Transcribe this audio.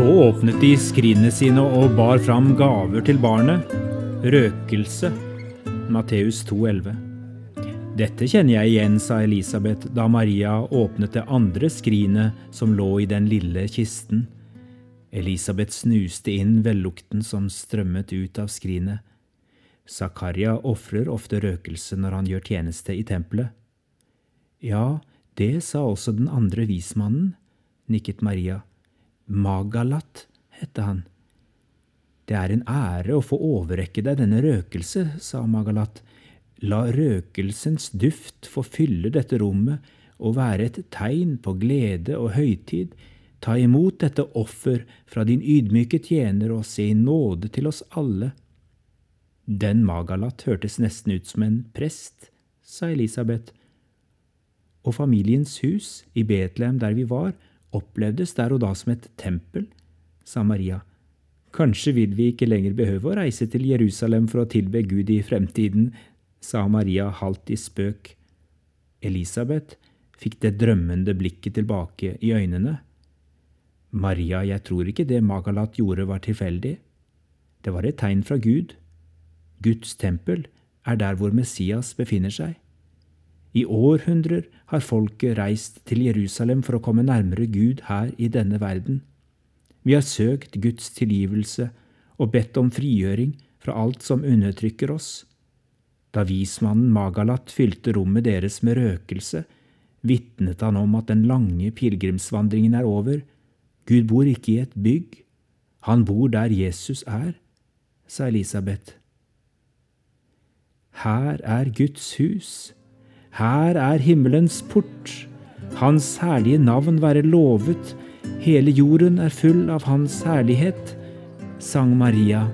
Så åpnet de skrinene sine og bar fram gaver til barnet. Røkelse. Matteus 2,11. Dette kjenner jeg igjen, sa Elisabeth da Maria åpnet det andre skrinet som lå i den lille kisten. Elisabeth snuste inn vellukten som strømmet ut av skrinet. Zakaria ofrer ofte røkelse når han gjør tjeneste i tempelet. Ja, det sa også den andre vismannen, nikket Maria. Magalat hette han. Det er en ære å få overrekke deg denne røkelse, sa Magalat. La røkelsens duft få fylle dette rommet og være et tegn på glede og høytid. Ta imot dette offer fra din ydmyke tjener og se i nåde til oss alle. Den Magalat hørtes nesten ut som en prest, sa Elisabeth. Og familiens hus i Betlehem der vi var, opplevdes der og da som et tempel, sa Maria. Kanskje vil vi ikke lenger behøve å reise til Jerusalem for å tilbe Gud i fremtiden, sa Maria halvt i spøk. Elisabeth fikk det drømmende blikket tilbake i øynene. Maria, jeg tror ikke det Magalat gjorde var tilfeldig. Det var et tegn fra Gud. Guds tempel er der hvor Messias befinner seg. I århundrer har folket reist til Jerusalem for å komme nærmere Gud her i denne verden. Vi har søkt Guds tilgivelse og bedt om frigjøring fra alt som undertrykker oss. Da vismannen Magalat fylte rommet deres med røkelse, vitnet han om at den lange pilegrimsvandringen er over. Gud bor ikke i et bygg, han bor der Jesus er, sa Elisabeth. Her er Guds hus. Her er himmelens port. Hans herlige navn være lovet. Hele jorden er full av Hans herlighet, sang Maria